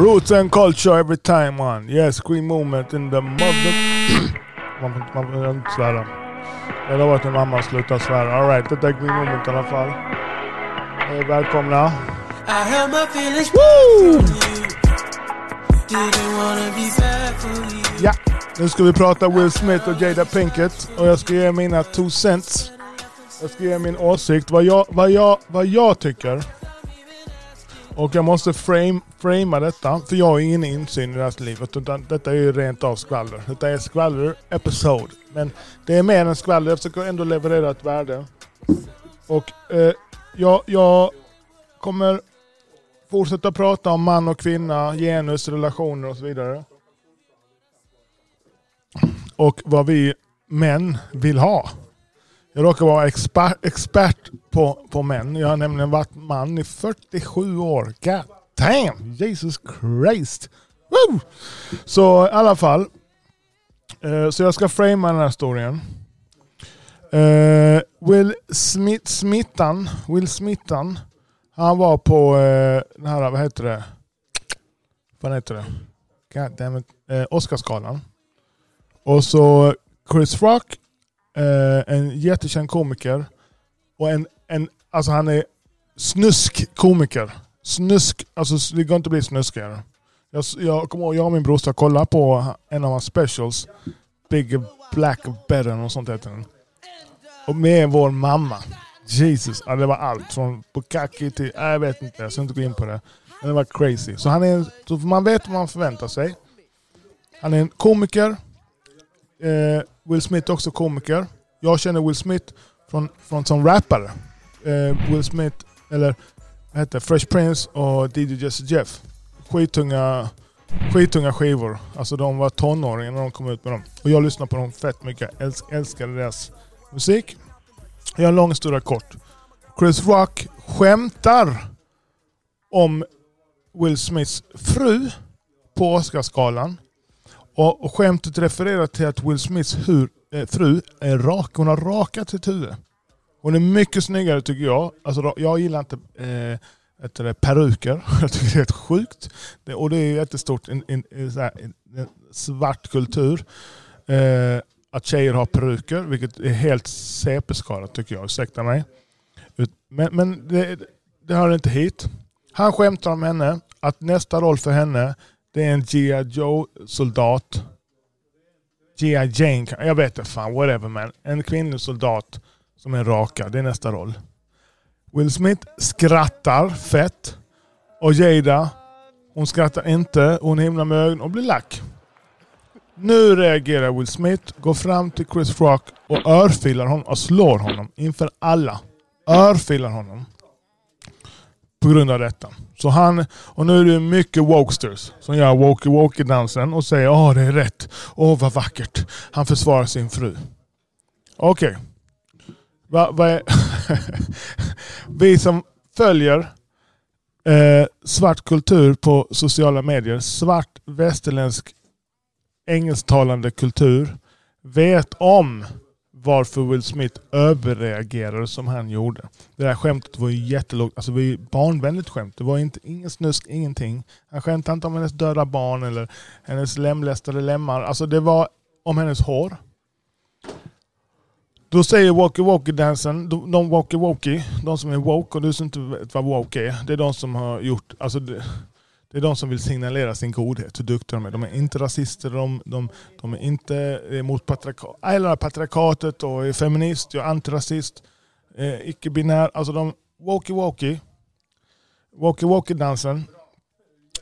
Roots and culture every time man. Yes, scream movement in the mother... man får man får inte svära. Det har varit när mamma slutar svära. Alright, detta är Green Moment i alla fall. Eh, välkomna. I held my feelings Woo! Ja, nu ska vi prata Will Smith och Jada Pinkett. Och jag ska ge mina two cents. Jag ska ge min åsikt, vad jag, vad jag, vad jag tycker. Och jag måste frame, framea detta, för jag har ingen insyn i deras liv. Utan detta är ju rent av skvaller. Detta är skvaller episode. Men det är mer än skvaller, jag försöker ändå leverera ett värde. Och eh, jag, jag kommer fortsätta prata om man och kvinna, genus, relationer och så vidare och vad vi män vill ha. Jag råkar vara expert, expert på, på män. Jag har nämligen varit man i 47 år. God damn! Jesus Christ! Woo! Så i alla fall. Eh, så jag ska framea den här storyn. Eh, Will Smith, Smittan, Will Smittan, han var på eh, den här, vad heter det? Vad heter det? God damn it. Eh, Oscarsgalan. Och så Chris Rock, eh, en jättekänd komiker. Och en, en, alltså han är snusk-komiker. Snusk, alltså det går inte att bli snuskigare. Jag, jag kommer ihåg, jag och min brorsa kollade på en av hans specials. Big Black Better och sånt heter den. Och med vår mamma. Jesus, ja, det var allt. Från Bukaki till, nej, jag vet inte, jag ska inte gå in på det. Men det var crazy. Så han är, så man vet vad man förväntar sig. Han är en komiker. Eh, Will Smith är också komiker. Jag känner Will Smith från, från som rappare. Eh, Will Smith, eller vad heter det? Fresh Prince och DJ Jesse Jeff. Skittunga, skittunga skivor. Alltså de var tonåringar när de kom ut med dem. Och jag lyssnade på dem fett mycket. Jag älsk, älskade deras musik. Jag har en lång historia kort. Chris Rock skämtar om Will Smiths fru på Oscarsgalan. Och, skämtet refererar till att Will Smiths hur, eh, fru är rak. Hon har rakat sitt huvud. Hon är mycket snyggare tycker jag. Alltså, jag gillar inte eh, eh peruker. Jag tycker det är helt sjukt. Det, och det är jättestort i en, en, en, här, en, en svart kultur. Eh, att tjejer har peruker, vilket är helt CP-skadat tycker jag. Ursäkta mig. Men, men det, det hör inte hit. Han skämtar om henne, att nästa roll för henne det är en G.I. Joe-soldat. G.I. Jane, jag vet inte fan, whatever man. En kvinnlig soldat som är raka, det är nästa roll. Will Smith skrattar fett. Och Jada, hon skrattar inte, hon himlar med ögonen och blir lack. Nu reagerar Will Smith, går fram till Chris Rock och örfilar honom och slår honom inför alla. Örfilar honom. På grund av detta. Så han, och nu är det mycket wokesters som gör walkie-walkie-dansen och säger åh det är rätt, åh vad vackert. Han försvarar sin fru. Okej. Va, va Vi som följer eh, svart kultur på sociala medier, svart västerländsk engelsktalande kultur, vet om varför Will Smith överreagerade som han gjorde. Det där skämtet var ju jättelågt, alltså det var ju barnvänligt skämt. Det var inte, ingen snusk, ingenting. Han skämtade inte om hennes döda barn eller hennes lemlästade lemmar. Alltså det var om hennes hår. Då säger Walkie Walkie dansen, de, Walkie Walkie, de som är woke och du som inte vet vad woke är, det är de som har gjort, alltså det, det är de som vill signalera sin godhet, hur duktiga de är. De är inte rasister, de, de, de är inte emot patriarka, äh, eller patriarkatet och är feminist, jag är antirasist, eh, icke-binär. Alltså de walkie walkie, walkie walkie dansen.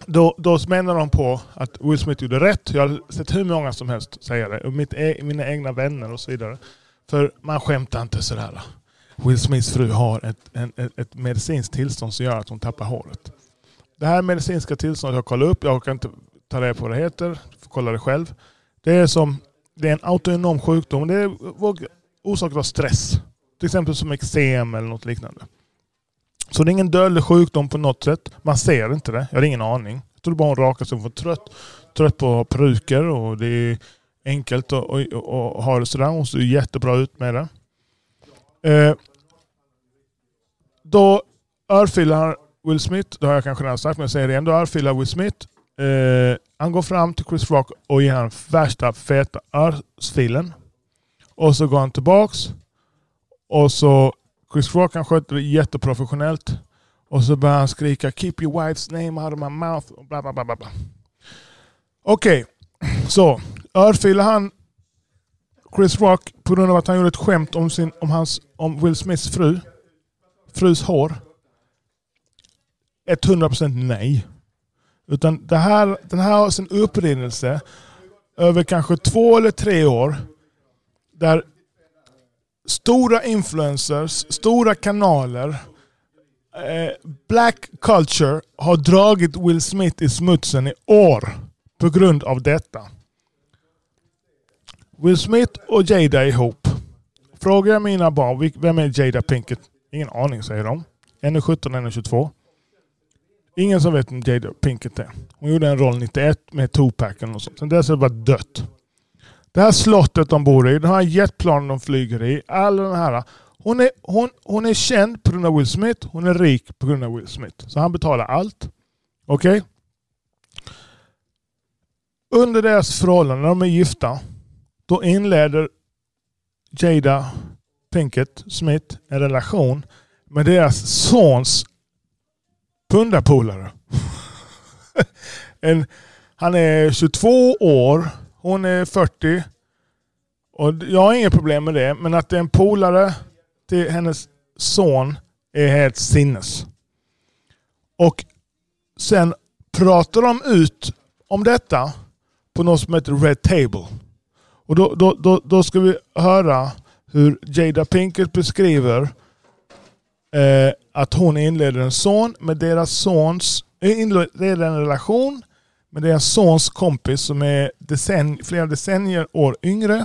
Då, då menar de på att Will Smith gjorde rätt. Jag har sett hur många som helst säga det. Och mitt, e- mina egna vänner och så vidare. För man skämtar inte sådär. Will Smiths fru har ett, en, ett, ett medicinskt tillstånd som gör att hon tappar håret. Det här medicinska tillståndet jag kollar upp, jag kan inte ta reda på vad det heter, du får kolla det själv. Det är som det är en autonom sjukdom. Det är orsakat av stress. Till exempel som eksem eller något liknande. Så det är ingen dödlig sjukdom på något sätt. Man ser inte det. Jag har ingen aning. Jag tror bara hon rakar sig. Hon var trött, trött på peruker och det är enkelt att och, och, och ha det sådär. Hon ser jättebra ut med det. Eh, då örfilar Will Smith, det har jag kanske redan sagt men jag säger det ändå. Då örfilar Will Smith eh, han går fram till Chris Rock och ger honom värsta feta örfilen. Och så går han tillbaks. Och så Chris Rock han sköter det jätteprofessionellt. Och så börjar han skrika “Keep your wife's name out of my mouth” och bla bla bla. bla. Okej, Okej, så örfilar han Chris Rock på grund av att han gjorde ett skämt om, sin, om, hans, om Will Smiths fru. Frus hår. 100% nej. Utan det här, den här har sin upprinnelse över kanske två eller tre år. Där stora influencers, stora kanaler, eh, black culture har dragit Will Smith i smutsen i år på grund av detta. Will Smith och Jada ihop. Frågar jag mina barn, vem är Jada Pinkett? Ingen aning säger de. En är 17, en är 22. Ingen som vet vem Jada Pinkett är. Hon gjorde en roll 91 med Tupac och sånt. Sen dess har det varit dött. Det här slottet de bor i, den här jetplanen de flyger i, alla den här. Hon är, hon, hon är känd på grund av Will Smith, hon är rik på grund av Will Smith. Så han betalar allt. Okej? Under deras förhållande, när de är gifta, då inleder Jada Pinkett Smith en relation med deras sons pundarpolare. en, han är 22 år, hon är 40. Och jag har inget problem med det, men att det är en polare till hennes son är helt sinnes. Och sen pratar de ut om detta på något som heter Red Table. Och då, då, då, då ska vi höra hur Jada Pinkett beskriver eh, att hon inleder en son med deras sons, eh, inleder en relation med deras sons kompis som är decenn, flera decennier år yngre.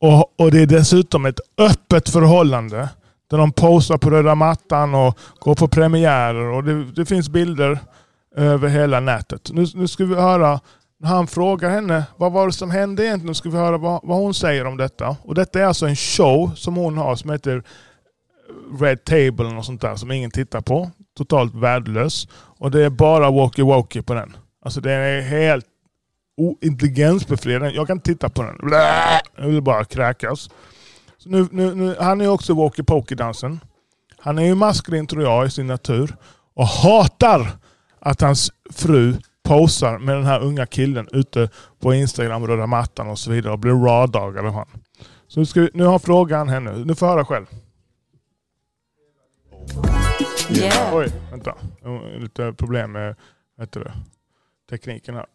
Och, och det är dessutom ett öppet förhållande där de posar på röda mattan och går på premiärer och det, det finns bilder över hela nätet. Nu, nu ska vi höra när han frågar henne vad var det som hände egentligen. Nu ska vi höra vad, vad hon säger om detta. Och detta är alltså en show som hon har som heter Red Table och sånt där som ingen tittar på. Totalt värdelös. Och det är bara walkie-walkie på den. Alltså den är helt ointelligensbefriad. Jag kan inte titta på den. Jag vill bara kräkas. Så nu, nu, nu, han är också walkie-pokie-dansen. Han är ju maskulin tror jag i sin natur. Och hatar att hans fru posar med den här unga killen ute på Instagram, röda mattan och så vidare och blir radagad av han. Så nu, ska vi, nu har frågan henne. Nu får jag höra själv. Yeah. Oj, vänta. Lite problem med heter det, tekniken här.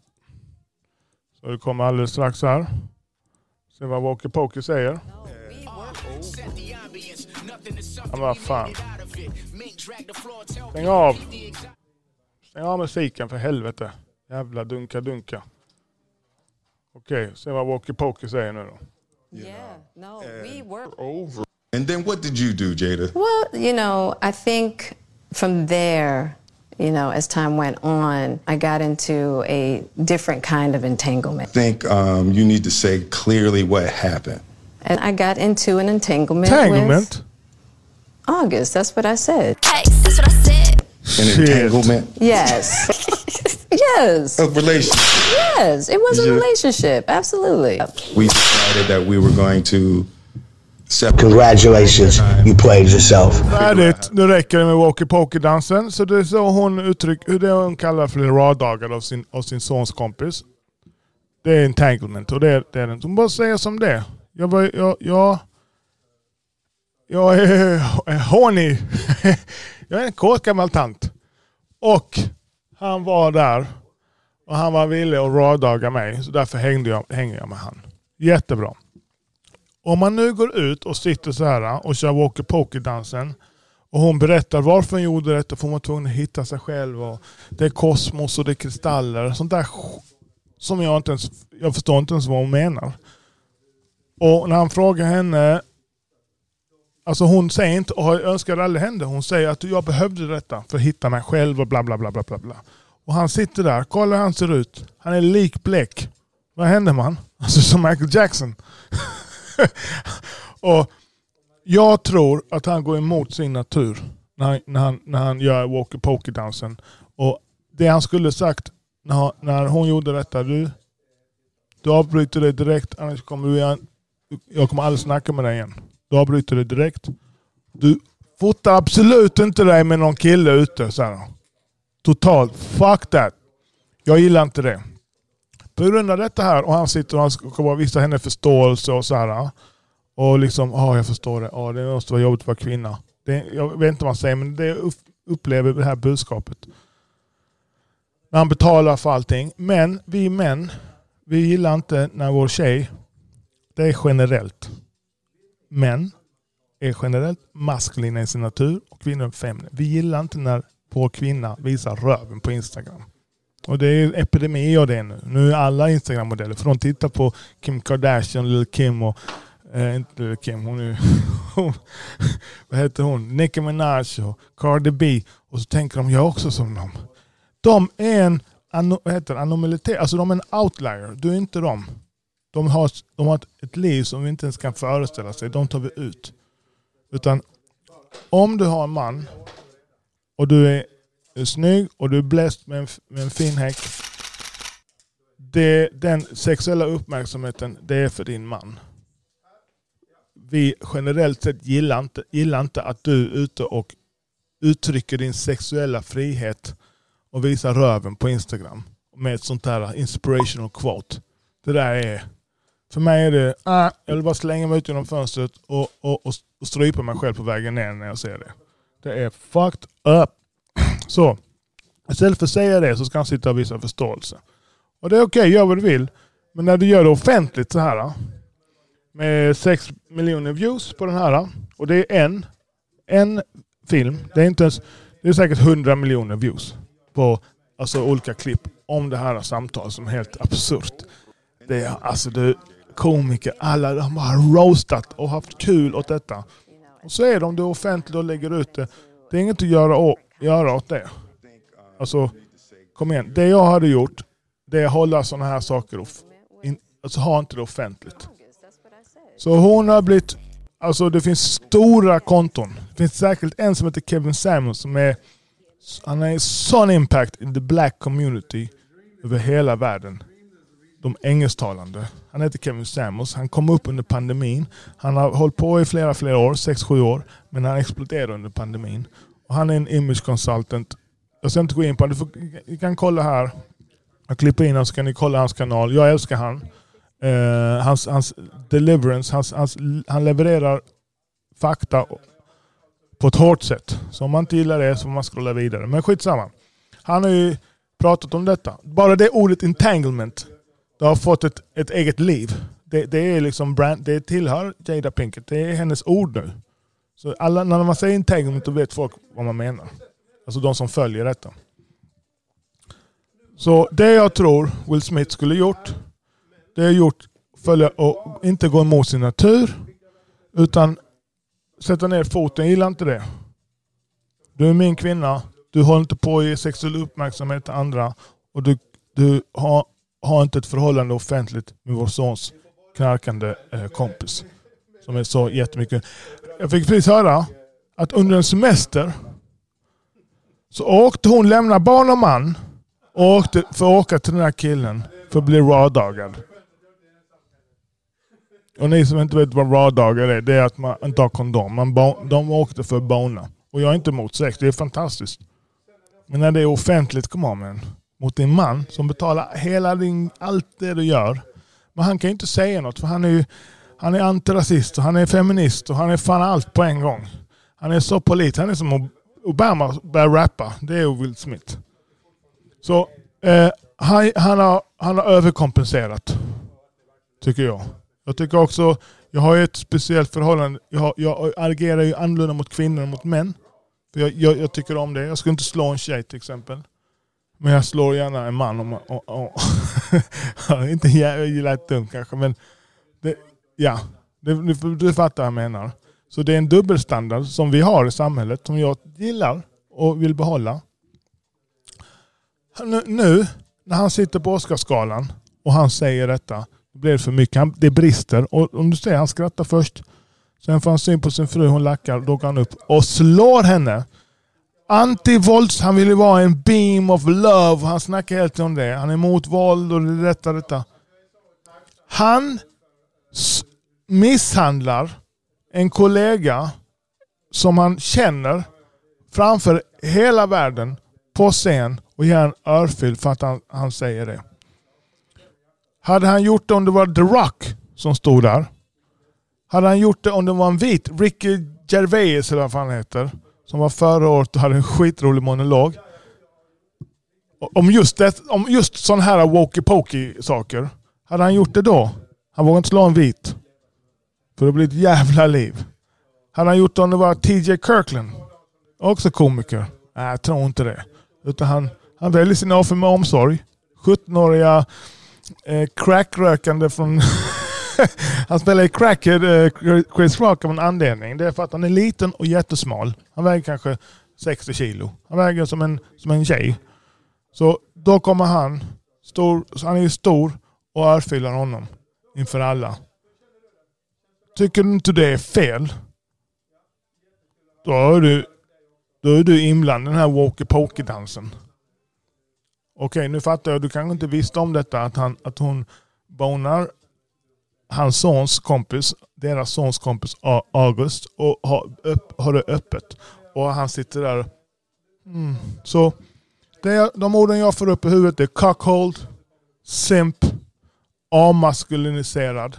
Så det kommer alldeles strax här. Se vad Walkie Pokey säger. Ja, vad fan. Stäng av. Stäng av musiken för helvete. Jävla dunka dunka. Okej, se vad Walkie Pokey säger nu då. Yeah. No, we were. And then what did you do, Jada? Well, you know, I think from there, you know, as time went on, I got into a different kind of entanglement. I think um, you need to say clearly what happened. And I got into an entanglement, with Entanglement? August. That's what I said. Hey, that's what I said. An Shit. entanglement Yes. yes. of relationship. Yes. It was a relationship. Absolutely. We decided that we were going to separate. Congratulations, you played yourself. Färdigt. Nu räcker det med Walkie Pokey dansen. Så det är så hon uttrycker, hur det hon kallar för raw-dagad av sin, av sin sons kompis. Det är entanglement och det är, det är inte. Hon bara säger som det. Jag var, jag, jag, jag är, är horny. jag är en kåt gammal tant. Och han var där och han var villig att rawdaga mig. Så därför hängde jag, hänger jag med han. Jättebra. Om man nu går ut och sitter så här eh, och kör walkie-poker dansen och hon berättar varför hon gjorde detta, för hon var tvungen att hitta sig själv. Och det är kosmos och det är kristaller. Sånt där som jag inte ens, jag förstår inte ens vad hon menar. Och när han frågar henne, alltså hon säger inte, och jag önskar det aldrig hände, hon säger att jag behövde detta för att hitta mig själv och bla bla bla bla bla. bla. Och han sitter där, kolla hur han ser ut. Han är likblek. Vad händer man? Alltså som Michael Jackson. och jag tror att han går emot sin natur när han, när han, när han gör walkie-pokie-dansen. Och det han skulle sagt när, när hon gjorde detta. Du, du avbryter det direkt annars kommer vi. Jag kommer aldrig snacka med dig igen. Du avbryter det direkt. Du fotar absolut inte dig med någon kille ute. Totalt. Fuck that. Jag gillar inte det. På grund av detta här och han sitter och han ska bara visa henne förståelse och så här. Och liksom, ja jag förstår det. Ja, det måste vara jobbigt att vara kvinna. Det, jag vet inte vad han säger men det upplever det här budskapet. När han betalar för allting. Men vi män, vi gillar inte när vår tjej, det är generellt. Män är generellt maskulina i sin natur och kvinnor är feminina. Vi gillar inte när vår kvinna visar röven på Instagram. Och det är epidemi av det nu. Nu är alla Instagram-modeller, för de tittar på Kim Kardashian, Lil Kim och Eh, inte Lil Kim, hon är Vad heter hon? Nicki Minaj och Cardi B. Och så tänker de, jag är också som dem. De är en ano, heter, anomalitet, alltså de är en outlier. Du är inte dem. De har, de har ett liv som vi inte ens kan föreställa sig. De tar vi ut. Utan om du har en man och du är, är snygg och du är bläst med en, med en fin häck. Det, den sexuella uppmärksamheten, det är för din man vi generellt sett gillar inte, gillar inte att du är ute och uttrycker din sexuella frihet och visar röven på Instagram med ett sånt här inspirational quote. Det där är, för mig är det, ah, jag vill bara slänga mig ut genom fönstret och, och, och, och strypa mig själv på vägen ner när jag ser det. Det är fucked up. Så, istället för att säga det så ska han sitta och visa förståelse. Och det är okej, okay, gör vad du vill. Men när du gör det offentligt så här med 6 miljoner views på den här. Och det är en, en film. Det är, inte ens, det är säkert 100 miljoner views på alltså, olika klipp om det här samtalet som är helt absurt. Det är alltså det, komiker, alla de har roastat och haft kul åt detta. Och så är det om du är offentlig och lägger ut det. Det är inget att göra, göra åt det. Alltså, kom igen. Det jag hade gjort, det är att hålla sådana här saker, in, alltså ha inte det offentligt. Så hon har blivit... Alltså det finns stora konton. Det finns säkert en som heter Kevin Samuels som är... Han har en sån impact in the black community över hela världen. De engelsktalande. Han heter Kevin Samuels. Han kom upp under pandemin. Han har hållit på i flera, flera år, 6-7 år. Men han exploderade under pandemin. Han är en image consultant. Jag ska inte gå in på det. Ni kan kolla här. Jag klipper in honom så kan ni kolla hans kanal. Jag älskar han. Uh, hans, hans deliverance, hans, hans, han levererar fakta på ett hårt sätt. Så om man inte gillar det så får man scrolla vidare. Men skitsamma. Han har ju pratat om detta. Bara det ordet entanglement, det har fått ett, ett eget liv. Det, det är liksom brand, det tillhör Jada Pinkett. Det är hennes ord nu. Så alla, när man säger entanglement då vet folk vad man menar. Alltså de som följer detta. Så det jag tror Will Smith skulle gjort det är gjort följa att inte gå emot sin natur. Utan sätta ner foten. Jag gillar inte det. Du är min kvinna. Du håller inte på att ge sexuell uppmärksamhet till andra. Och du, du har, har inte ett förhållande offentligt med vår sons knarkande eh, kompis. Som är så jättemycket. Jag fick precis höra att under en semester så åkte hon lämna barn och man och åkte för att åka till den här killen för att bli rawdagad. Och ni som inte vet vad raw-dagar är, det är att man inte har kondom. Man de åkte för att bona. Och jag är inte emot sex, det är fantastiskt. Men när det är offentligt, kom on man. Mot din man som betalar hela din, allt det du gör. Men han kan ju inte säga något för han är ju han är antirasist och han är feminist och han är fan allt på en gång. Han är så polit. Han är som Obama börjar rappa. Det är Will Smith. Så eh, han, han, har, han har överkompenserat. Tycker jag. Jag tycker också, jag har ett speciellt förhållande. Jag, jag agerar ju annorlunda mot kvinnor än mot män. För jag, jag, jag, tycker om det. Jag skulle inte slå en tjej till exempel. Men jag slår gärna en man. Om, och, och, inte jävligt lät kanske men ja, du, du fattar vad jag menar. Så det är en dubbelstandard som vi har i samhället som jag gillar och vill behålla. Nu, nu när han sitter på Oscarsgalan och han säger detta det blir för mycket. Han, det brister. Och om du ser, han skrattar först. Sen får han syn på sin fru, hon lackar. Då går han upp och slår henne. Antivålds, han vill ju vara en beam of love. Han snackar helt om det. Han är emot våld och detta, detta. Han misshandlar en kollega som han känner framför hela världen på scen och ger en örfil för att han, han säger det. Hade han gjort det om det var The Rock som stod där. Hade han gjort det om det var en vit, Ricky Gervais eller vad fan han heter. Som var förra året och hade en skitrolig monolog. Om just, det, om just sådana här walkie-pokey saker. Hade han gjort det då? Han vågar inte slå en vit. För det blir ett jävla liv. Hade han gjort det om det var TJ Kirkland? Också komiker? Nej, jag tror inte det. Utan han, han väljer sina offer med omsorg. 17-åriga eh, crackrökande från... han spelar i Crackhead, eh, Chris Rock av en anledning. Det är för att han är liten och jättesmal. Han väger kanske 60 kilo. Han väger som en, som en tjej. Så då kommer han, stor, så han är stor och örfilar honom inför alla. Tycker du inte det är fel? Då är du, då är du inblandad i den här walkie-talkie-dansen. Okej, nu fattar jag. Du kanske inte visste om detta. Att, han, att hon bonar hans sons kompis, deras sons kompis August och har, upp, har det öppet. Och han sitter där. Mm. Så det, de orden jag får upp i huvudet är cuckold, simp, avmaskuliniserad.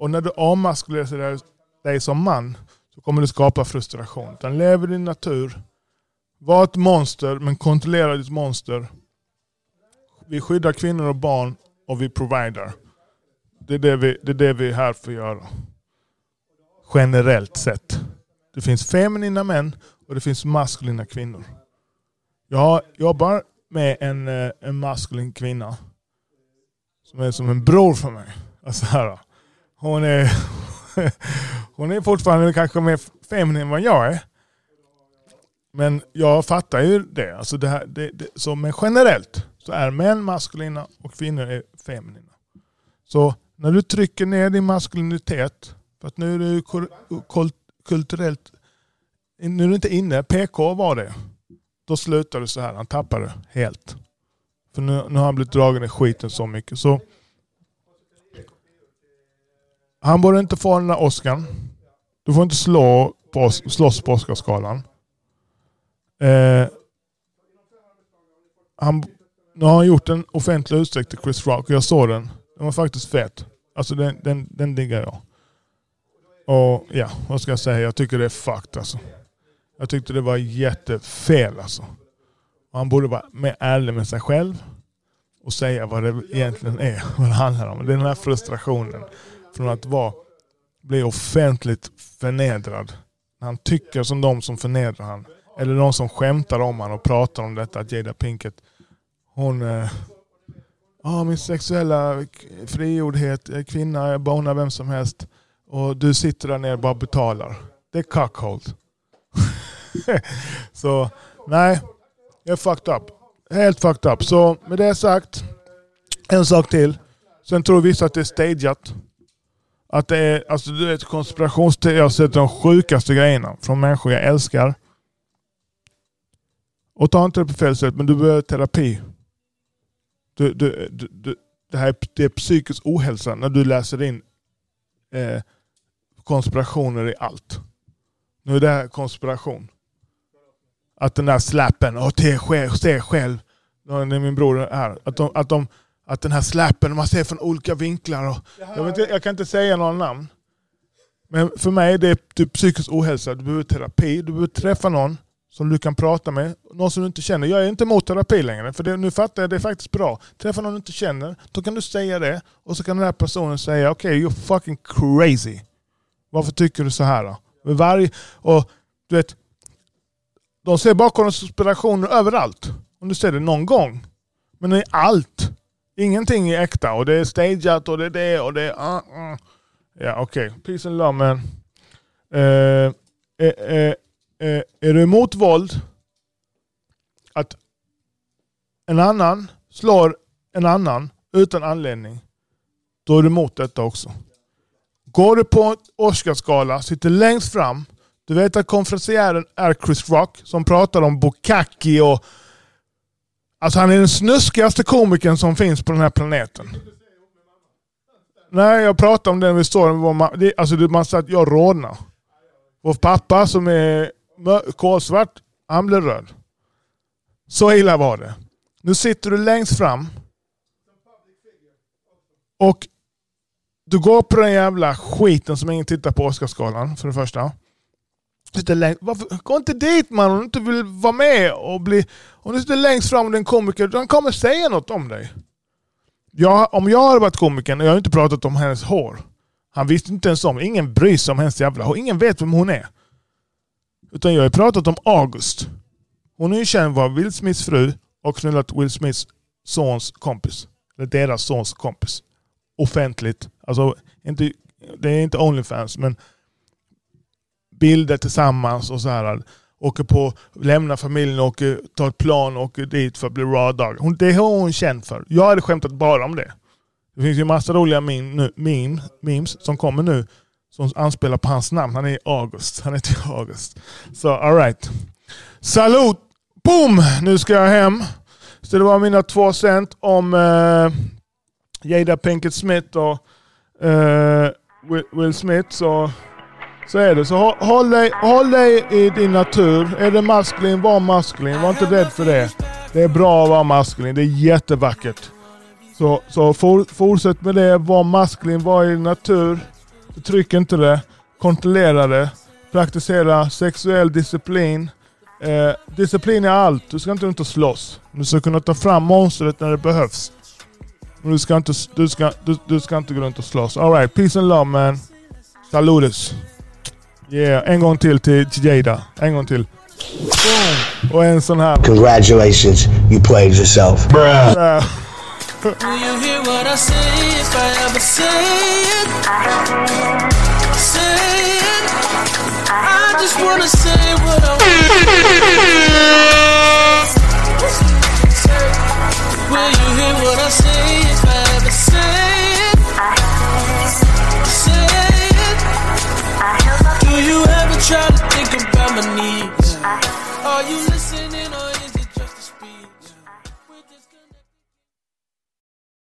Och när du avmaskulerar dig som man så kommer du skapa frustration. Utan lev i din natur. Var ett monster men kontrollera ditt monster. Vi skyddar kvinnor och barn och vi provider. Det är det vi, det är, det vi är här för att göra. Generellt sett. Det finns feminina män och det finns maskulina kvinnor. Jag jobbar med en, eh, en maskulin kvinna. Som är som en bror för mig. Alltså här, hon, är, hon är fortfarande kanske mer feminin än vad jag är. Men jag fattar ju det. Alltså det, här, det, det så, men generellt så är män maskulina och kvinnor är feminina. Så när du trycker ner din maskulinitet, för att nu är du kulturellt, nu är du inte inne, PK var det. Då slutar du så här, han tappar det helt. För nu, nu har han blivit dragen i skiten så mycket. Så han borde inte få den där Oscarn. Du får inte slå på, slåss på Oscarsgalan. Eh, han, nu har han gjort en offentlig utsträckt till Chris Rock och jag såg den. Den var faktiskt fet. Alltså den, den, den diggar jag. Och ja, vad ska jag säga? Jag tycker det är fucked alltså. Jag tyckte det var jättefel alltså. Och han borde vara mer ärlig med sig själv och säga vad det egentligen är, vad det handlar om. Det är den här frustrationen från att vara, bli offentligt förnedrad. När han tycker som de som förnedrar han. Eller de som skämtar om han och pratar om detta att Jada Pinkett, hon... Eh, Ja, min sexuella frigjordhet, jag är kvinna, jag bonar vem som helst. Och du sitter där nere och bara betalar. Det är cockhold. Så nej, jag är fucked up. Helt fucked up. Så med det sagt, en sak till. Sen tror vissa att det är stageat. Att det är, alltså du vet konspirationsteorier, jag har sett de sjukaste grejerna från människor jag älskar. Och ta inte det på fel sätt, men du behöver terapi. Du, du, du, du, det här är, det är psykisk ohälsa när du läser in eh, konspirationer i allt. Nu är det här konspiration. Att den där slappen, och se själv, se själv. Det är min bror här. Att, de, att, de, att den här slappen, man ser från olika vinklar. Och, jag, vet, inte- jag kan inte säga några namn. Men för mig är det typ psykisk ohälsa. Du behöver terapi, du behöver träffa någon som du kan prata med. Någon som du inte känner. Jag är inte emot terapi längre. För det, nu fattar jag, det är faktiskt bra. Träffa någon du inte känner. Då kan du säga det. Och så kan den här personen säga okej, you're fucking crazy. Varför tycker du så här då? Varje, och du vet, de ser bara konspirationer överallt. Om du ser det någon gång. Men i allt. Ingenting är äkta. Och det är stageat och det är det och det är... Uh, uh. Ja okej, peace and love man. Uh, är du emot våld? Att en annan slår en annan utan anledning. Då är du emot detta också. Går du på en Oscarsgala, sitter längst fram, Du vet att konferencieren är Chris Rock som pratar om Bukaki och... Alltså han är den snuskigaste komikern som finns på den här planeten. Nej, jag pratar om den vi står om. det- Alltså man säger att jag rodnar. Vår pappa som är kolsvart, han blev röd. Så illa var det. Nu sitter du längst fram. Och du går på den jävla skiten som ingen tittar på Oscarsgalan för det första. Sitter längst, varför, gå inte dit man om du inte vill vara med och bli... Om du sitter längst fram och är en komiker, De kommer säga något om dig. Jag, om jag hade varit komikern och jag har inte pratat om hennes hår. Han visste inte ens om, ingen bryr sig om hennes jävla hår. Ingen vet vem hon är. Utan jag har pratat om August. Hon är ju känd var Will Smiths fru och knullat Will Smiths sons kompis. Eller deras sons kompis. Offentligt. Alltså, inte, det är inte Onlyfans men bilder tillsammans och så här. Åker på, lämnar familjen och eh, tar ett plan och åker dit för att bli raw dog. Hon, det har hon känt för. Jag hade skämtat bara om det. Det finns ju massa roliga meme, nu, meme, memes som kommer nu som anspelar på hans namn. Han är August. Han heter August. Så alright. Salut! Boom! Nu ska jag hem. Så det var mina två cent om eh, Jada Pinkett Smith och eh, Will, Will Smith. Så, så är det. Så håll dig, håll dig i din natur. Är det maskulin, var maskulin. Var inte rädd för det. Det är bra att vara maskulin. Det är jättevackert. Så, så for, fortsätt med det. Var maskulin, var i din natur. Tryck inte det. Kontrollera det. Praktisera sexuell disciplin. Eh, disciplin är allt. Du ska inte runt och slåss. Du ska kunna ta fram monstret när det behövs. Men du ska inte, du ska, du, du ska inte gå runt och slåss. Alright, peace and love man. Saludos. Yeah, en gång till till till Jada. En gång till. Boom. Och en sån här. Congratulations, you played yourself. Äh, Will you hear what I say if I ever say it? Say it. I just wanna say what I want. Will you hear what I say if I ever say it? trying to think about my needs. Are you listening?